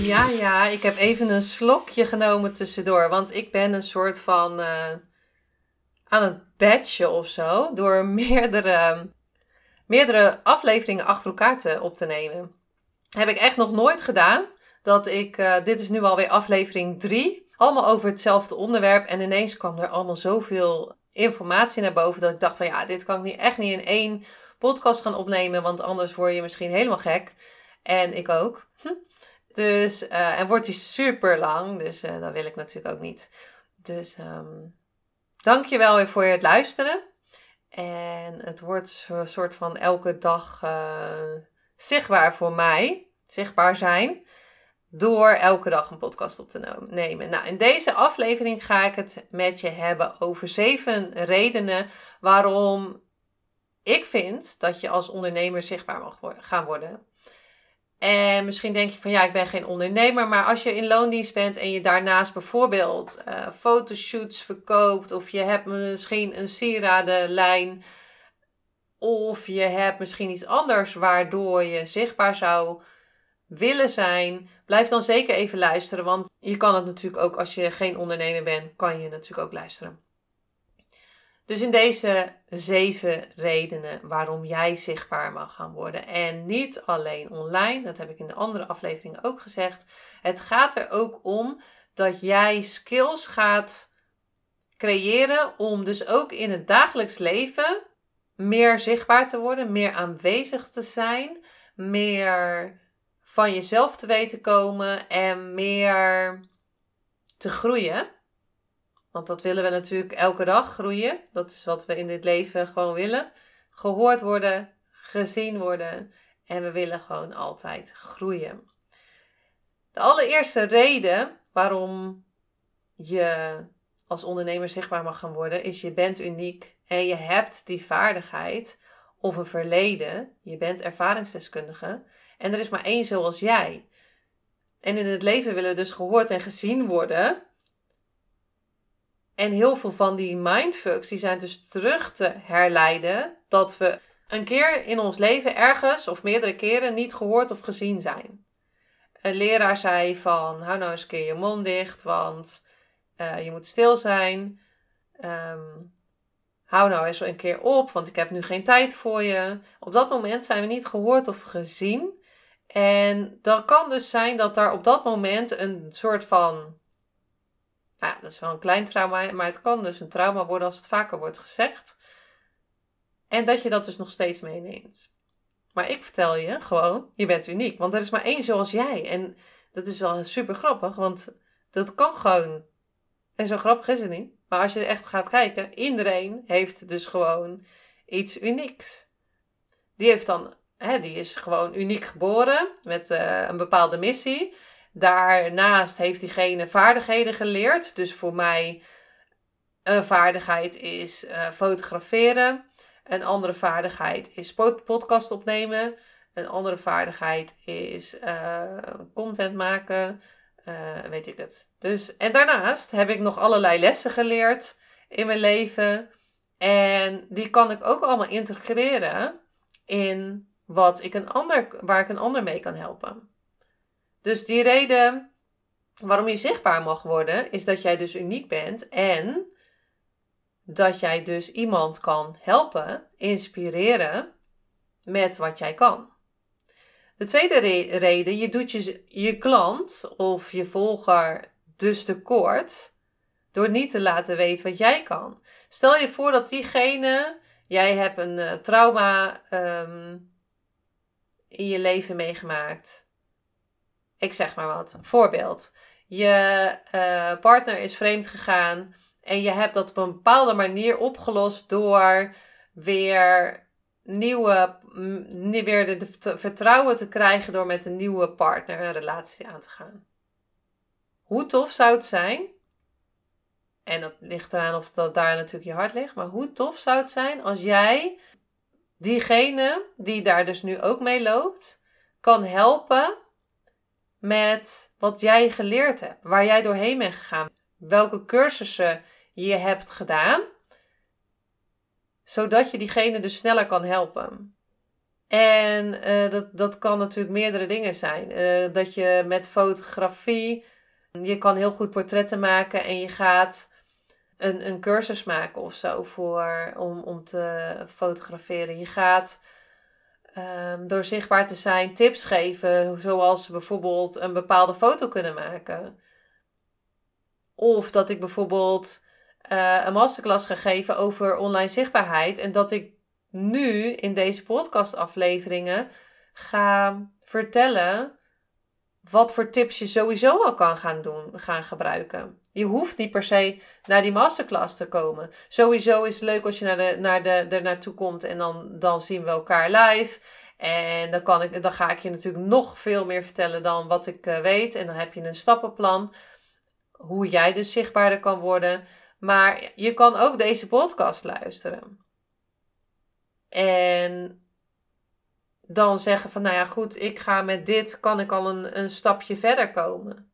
Ja, ja, ik heb even een slokje genomen tussendoor. Want ik ben een soort van uh, aan het batchen of zo. Door meerdere, meerdere afleveringen achter elkaar te, op te nemen. Heb ik echt nog nooit gedaan. Dat ik, uh, dit is nu alweer aflevering 3. Allemaal over hetzelfde onderwerp. En ineens kwam er allemaal zoveel informatie naar boven. Dat ik dacht van ja, dit kan ik niet, echt niet in één podcast gaan opnemen. Want anders word je misschien helemaal gek. En ik ook. Hm. Dus, uh, en wordt die super lang, dus uh, dat wil ik natuurlijk ook niet. Dus um, dank je wel weer voor het luisteren. En het wordt een soort van elke dag uh, zichtbaar voor mij, zichtbaar zijn, door elke dag een podcast op te nemen. Nou, in deze aflevering ga ik het met je hebben over zeven redenen waarom ik vind dat je als ondernemer zichtbaar mag gaan worden. En misschien denk je van ja, ik ben geen ondernemer, maar als je in loondienst bent en je daarnaast bijvoorbeeld uh, fotoshoots verkoopt, of je hebt misschien een sieradenlijn, of je hebt misschien iets anders waardoor je zichtbaar zou willen zijn, blijf dan zeker even luisteren, want je kan het natuurlijk ook als je geen ondernemer bent, kan je natuurlijk ook luisteren. Dus in deze zeven redenen waarom jij zichtbaar mag gaan worden. En niet alleen online, dat heb ik in de andere afleveringen ook gezegd. Het gaat er ook om dat jij skills gaat creëren om dus ook in het dagelijks leven meer zichtbaar te worden, meer aanwezig te zijn, meer van jezelf te weten komen en meer te groeien. Want dat willen we natuurlijk elke dag groeien. Dat is wat we in dit leven gewoon willen. Gehoord worden, gezien worden. En we willen gewoon altijd groeien. De allereerste reden waarom je als ondernemer zichtbaar mag gaan worden, is je bent uniek en je hebt die vaardigheid of een verleden. Je bent ervaringsdeskundige en er is maar één zoals jij. En in het leven willen we dus gehoord en gezien worden en heel veel van die mindfucks, die zijn dus terug te herleiden dat we een keer in ons leven ergens of meerdere keren niet gehoord of gezien zijn. Een leraar zei van, hou nou eens een keer je mond dicht, want uh, je moet stil zijn. Um, hou nou eens een keer op, want ik heb nu geen tijd voor je. Op dat moment zijn we niet gehoord of gezien. En dan kan dus zijn dat er op dat moment een soort van nou ja, dat is wel een klein trauma, maar het kan dus een trauma worden als het vaker wordt gezegd. En dat je dat dus nog steeds meeneemt. Maar ik vertel je gewoon, je bent uniek. Want er is maar één zoals jij. En dat is wel super grappig, want dat kan gewoon. En zo grappig is het niet. Maar als je echt gaat kijken, iedereen heeft dus gewoon iets unieks. Die heeft dan, hè, die is gewoon uniek geboren met uh, een bepaalde missie. Daarnaast heeft diegene vaardigheden geleerd. Dus voor mij een vaardigheid is uh, fotograferen. Een andere vaardigheid is podcast opnemen. Een andere vaardigheid is uh, content maken. Uh, weet ik het. Dus, en daarnaast heb ik nog allerlei lessen geleerd in mijn leven. En die kan ik ook allemaal integreren in wat ik een ander, waar ik een ander mee kan helpen. Dus die reden waarom je zichtbaar mag worden, is dat jij dus uniek bent en dat jij dus iemand kan helpen, inspireren met wat jij kan. De tweede reden, je doet je, je klant of je volger dus tekort door niet te laten weten wat jij kan. Stel je voor dat diegene, jij hebt een uh, trauma um, in je leven meegemaakt ik zeg maar wat. Voorbeeld. Je uh, partner is vreemd gegaan en je hebt dat op een bepaalde manier opgelost door weer nieuwe, mm, weer de, de vertrouwen te krijgen door met een nieuwe partner een relatie aan te gaan. Hoe tof zou het zijn? En dat ligt eraan of dat daar natuurlijk je hart ligt. Maar hoe tof zou het zijn als jij diegene die daar dus nu ook mee loopt, kan helpen met wat jij geleerd hebt, waar jij doorheen bent gegaan, welke cursussen je hebt gedaan, zodat je diegene dus sneller kan helpen. En uh, dat, dat kan natuurlijk meerdere dingen zijn. Uh, dat je met fotografie, je kan heel goed portretten maken en je gaat een, een cursus maken of zo voor, om, om te fotograferen. Je gaat um, door zichtbaar te zijn tips geven, zoals bijvoorbeeld een bepaalde foto kunnen maken. Of dat ik bijvoorbeeld uh, een masterclass ga geven over online zichtbaarheid en dat ik nu in deze podcastafleveringen ga vertellen wat voor tips je sowieso al kan gaan doen, gaan gebruiken. Je hoeft niet per se naar die masterclass te komen. Sowieso is het leuk als je naar de, naar de, er naartoe komt en dan, dan zien we elkaar live. En dan, kan ik, dan ga ik je natuurlijk nog veel meer vertellen dan wat ik uh, weet. En dan heb je een stappenplan. Hoe jij dus zichtbaarder kan worden. Maar je kan ook deze podcast luisteren. En dan zeggen van, nou ja, goed, ik ga met dit, kan ik al een, een stapje verder komen.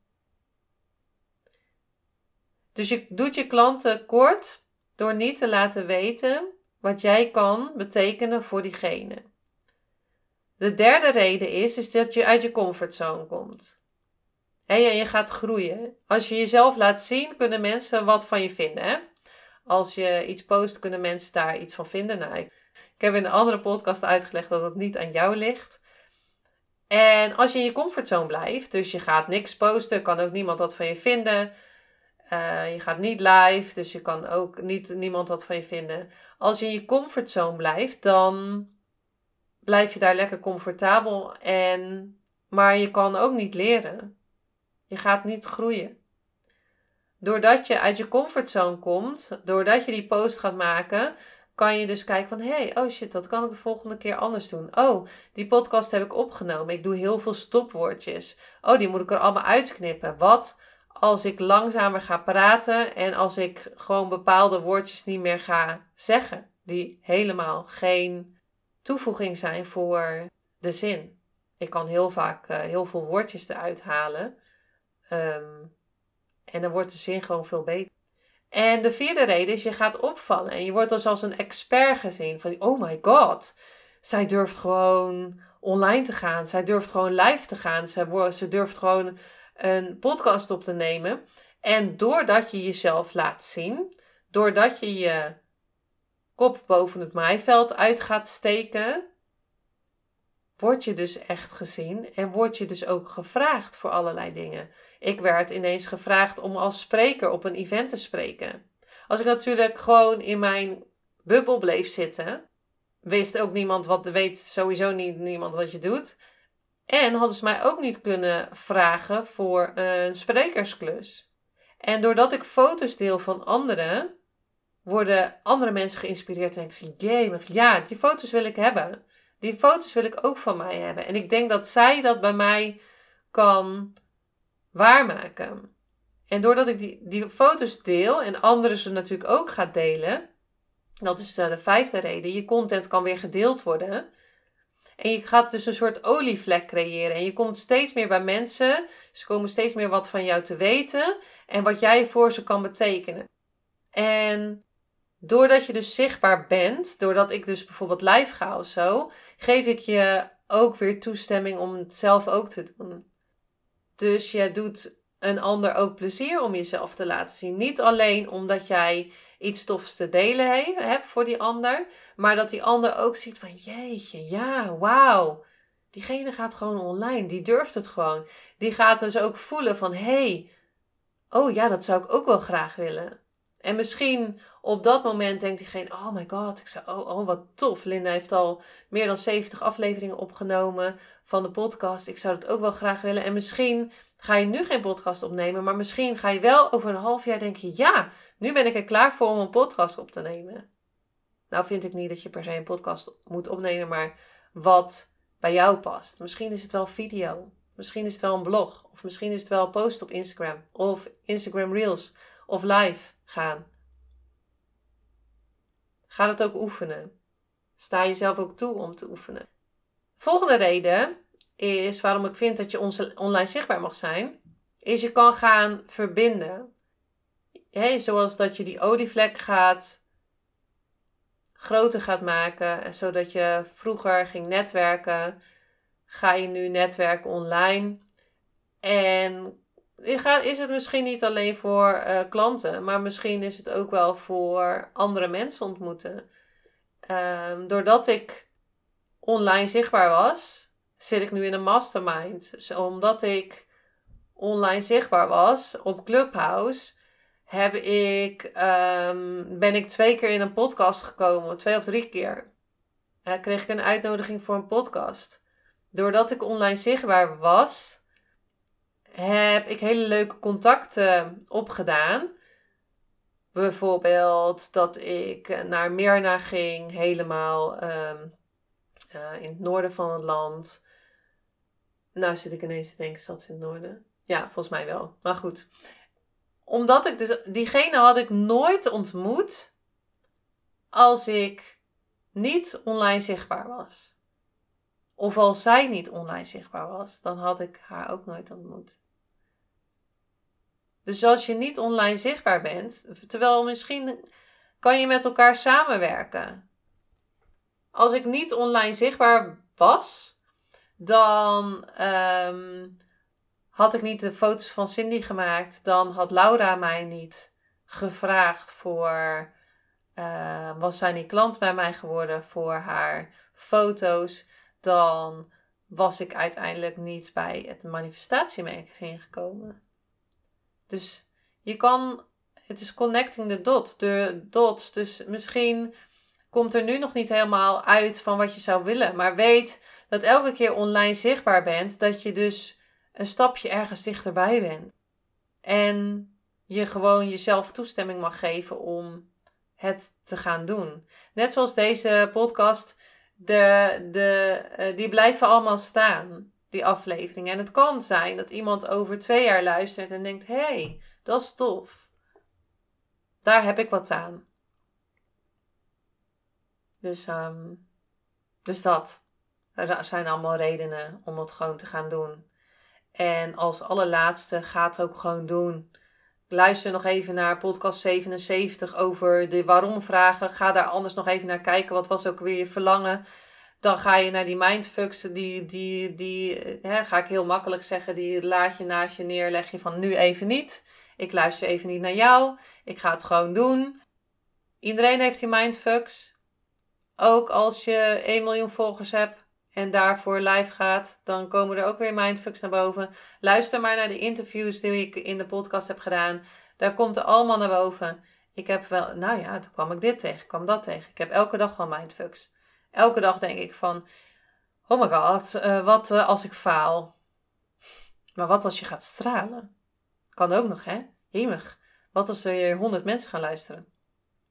Dus je doet je klanten kort door niet te laten weten wat jij kan betekenen voor diegene. De derde reden is, is dat je uit je comfortzone komt. En je gaat groeien. Als je jezelf laat zien, kunnen mensen wat van je vinden. Hè? Als je iets post, kunnen mensen daar iets van vinden. Nou, ik heb in een andere podcast uitgelegd dat het niet aan jou ligt. En als je in je comfortzone blijft, dus je gaat niks posten, kan ook niemand wat van je vinden. Uh, je gaat niet live, dus je kan ook niet niemand wat van je vinden. Als je in je comfortzone blijft, dan blijf je daar lekker comfortabel en maar je kan ook niet leren. Je gaat niet groeien. Doordat je uit je comfortzone komt, doordat je die post gaat maken, kan je dus kijken van, hey, oh shit, dat kan ik de volgende keer anders doen. Oh, die podcast heb ik opgenomen. Ik doe heel veel stopwoordjes. Oh, die moet ik er allemaal uitknippen. Wat als ik langzamer ga praten en als ik gewoon bepaalde woordjes niet meer ga zeggen, die helemaal geen toevoeging zijn voor de zin. Ik kan heel vaak uh, heel veel woordjes eruit halen. Um, en dan wordt de zin gewoon veel beter. En de vierde reden is, je gaat opvallen. En je wordt dus als een expert gezien. Van, oh my god, zij durft gewoon online te gaan. Zij durft gewoon live te gaan. Zij, ze durft gewoon een podcast op te nemen. En doordat je jezelf laat zien, doordat je je kop boven het maaiveld uit gaat steken, word je dus echt gezien en word je dus ook gevraagd voor allerlei dingen. Ik werd ineens gevraagd om als spreker op een event te spreken. Als ik natuurlijk gewoon in mijn bubbel bleef zitten, wist ook niemand wat, weet sowieso niet niemand wat je doet. En hadden ze mij ook niet kunnen vragen voor een sprekersklus. En doordat ik foto's deel van anderen, worden andere mensen geïnspireerd en ik zie, ja, die foto's wil ik hebben. Die foto's wil ik ook van mij hebben. En ik denk dat zij dat bij mij kan waarmaken. En doordat ik die, die foto's deel en anderen ze natuurlijk ook gaat delen, dat is de vijfde reden, je content kan weer gedeeld worden. En je gaat dus een soort olievlek creëren. En je komt steeds meer bij mensen. Ze komen steeds meer wat van jou te weten. En wat jij voor ze kan betekenen. En doordat je dus zichtbaar bent, doordat ik dus bijvoorbeeld live ga of zo, geef ik je ook weer toestemming om het zelf ook te doen. Dus je doet een ander ook plezier om jezelf te laten zien. Niet alleen omdat jij iets tofs te delen hebt voor die ander, maar dat die ander ook ziet van jeetje, ja, wauw. Diegene gaat gewoon online, die durft het gewoon. Die gaat dus ook voelen van hé, hey, oh ja, dat zou ik ook wel graag willen. En misschien op dat moment denkt diegene: Oh my god, ik zou, oh, oh wat tof. Linda heeft al meer dan 70 afleveringen opgenomen van de podcast. Ik zou het ook wel graag willen. En misschien ga je nu geen podcast opnemen, maar misschien ga je wel over een half jaar denken: Ja, nu ben ik er klaar voor om een podcast op te nemen. Nou vind ik niet dat je per se een podcast moet opnemen, maar wat bij jou past. Misschien is het wel video. Misschien is het wel een blog. Of misschien is het wel een post op Instagram. Of Instagram Reels. Of live gaan. Ga het ook oefenen. Sta jezelf ook toe om te oefenen. Volgende reden is waarom ik vind dat je online zichtbaar mag zijn. Is je kan gaan verbinden. Zoals dat je die olievlek gaat groter gaat maken. Zodat je vroeger ging netwerken, ga je nu netwerken online. En is het misschien niet alleen voor uh, klanten, maar misschien is het ook wel voor andere mensen ontmoeten. Um, doordat ik online zichtbaar was, zit ik nu in een mastermind. Dus omdat ik online zichtbaar was op Clubhouse, heb ik, um, ben ik twee keer in een podcast gekomen, twee of drie keer. Uh, kreeg ik een uitnodiging voor een podcast. Doordat ik online zichtbaar was, heb ik hele leuke contacten opgedaan. Bijvoorbeeld dat ik naar Mirna ging, helemaal um, uh, in het noorden van het land. Nou zit ik ineens te denken, zat ze in het noorden? Ja, volgens mij wel. Maar goed omdat ik dus, diegene had ik nooit ontmoet als ik niet online zichtbaar was. Of als zij niet online zichtbaar was, dan had ik haar ook nooit ontmoet. Dus als je niet online zichtbaar bent, terwijl misschien kan je met elkaar samenwerken. Als ik niet online zichtbaar was, dan um, had ik niet de foto's van Cindy gemaakt, dan had Laura mij niet gevraagd voor. Uh, was zij niet klant bij mij geworden voor haar foto's, dan was ik uiteindelijk niet bij het manifestatiemagazine gekomen. Dus je kan, het is connecting the dot, de dots. Dus misschien komt er nu nog niet helemaal uit van wat je zou willen, maar weet dat elke keer online zichtbaar bent, dat je dus een stapje ergens dichterbij bent. En je gewoon jezelf toestemming mag geven om het te gaan doen. Net zoals deze podcast, de, de, eh, die blijven allemaal staan, die afleveringen. En het kan zijn dat iemand over twee jaar luistert en denkt: hé, hey, dat is tof. Daar heb ik wat aan. Dus, um, dus dat. Er zijn allemaal redenen om het gewoon te gaan doen. En als allerlaatste, ga het ook gewoon doen. Luister nog even naar podcast 77 over de waarom-vragen. Ga daar anders nog even naar kijken. Wat was ook weer je verlangen? Dan ga je naar die mindfucks. Die, die, die hè, ga ik heel makkelijk zeggen. Die laat je naast je neer. Leg je van nu even niet. Ik luister even niet naar jou. Ik ga het gewoon doen. Iedereen heeft die mindfucks. Ook als je 1 miljoen volgers hebt en daarvoor live gaat, dan komen er ook weer mindfucks naar boven. Luister maar naar de interviews die ik in de podcast heb gedaan. Daar komt er allemaal naar boven. Ik heb wel, nou ja, toen kwam ik dit tegen, kwam dat tegen. Ik heb elke dag wel mindfucks. Elke dag denk ik van, oh my god, uh, wat uh, als ik faal? Maar wat als je gaat stralen? Kan ook nog, hè? Hemig. Wat als er hier honderd mensen gaan luisteren?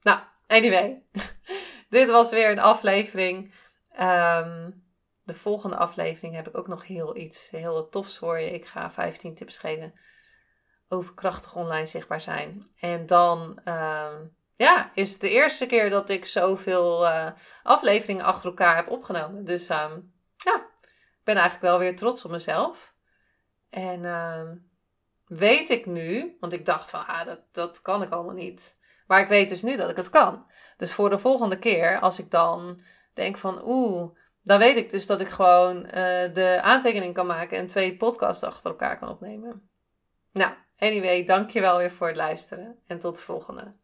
Nou, anyway. dit was weer een aflevering. Um, de volgende aflevering heb ik ook nog heel iets heel tofs voor je. Ik ga 15 tips geven over krachtig online zichtbaar zijn. En dan ehm, ja, is het de eerste keer dat ik zoveel uh, afleveringen achter elkaar heb opgenomen. Dus ehm, ja, ik ben eigenlijk wel weer trots op mezelf. En ehm, weet ik nu, want ik dacht van, ah, dat, dat kan ik allemaal niet. Maar ik weet dus nu dat ik het kan. Dus voor de volgende keer, als ik dan denk van, oeh, dan weet ik dus dat ik gewoon uh, de aantekening kan maken en twee podcasts achter elkaar kan opnemen. Nou, anyway, dankjewel weer voor het luisteren en tot de volgende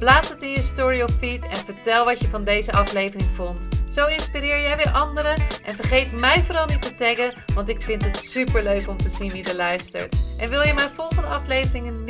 Plaats het in je story of feed en vertel wat je van deze aflevering vond. Zo inspireer jij weer anderen en vergeet mij vooral niet te taggen, want ik vind het super leuk om te zien wie er luistert. En wil je mijn volgende afleveringen niet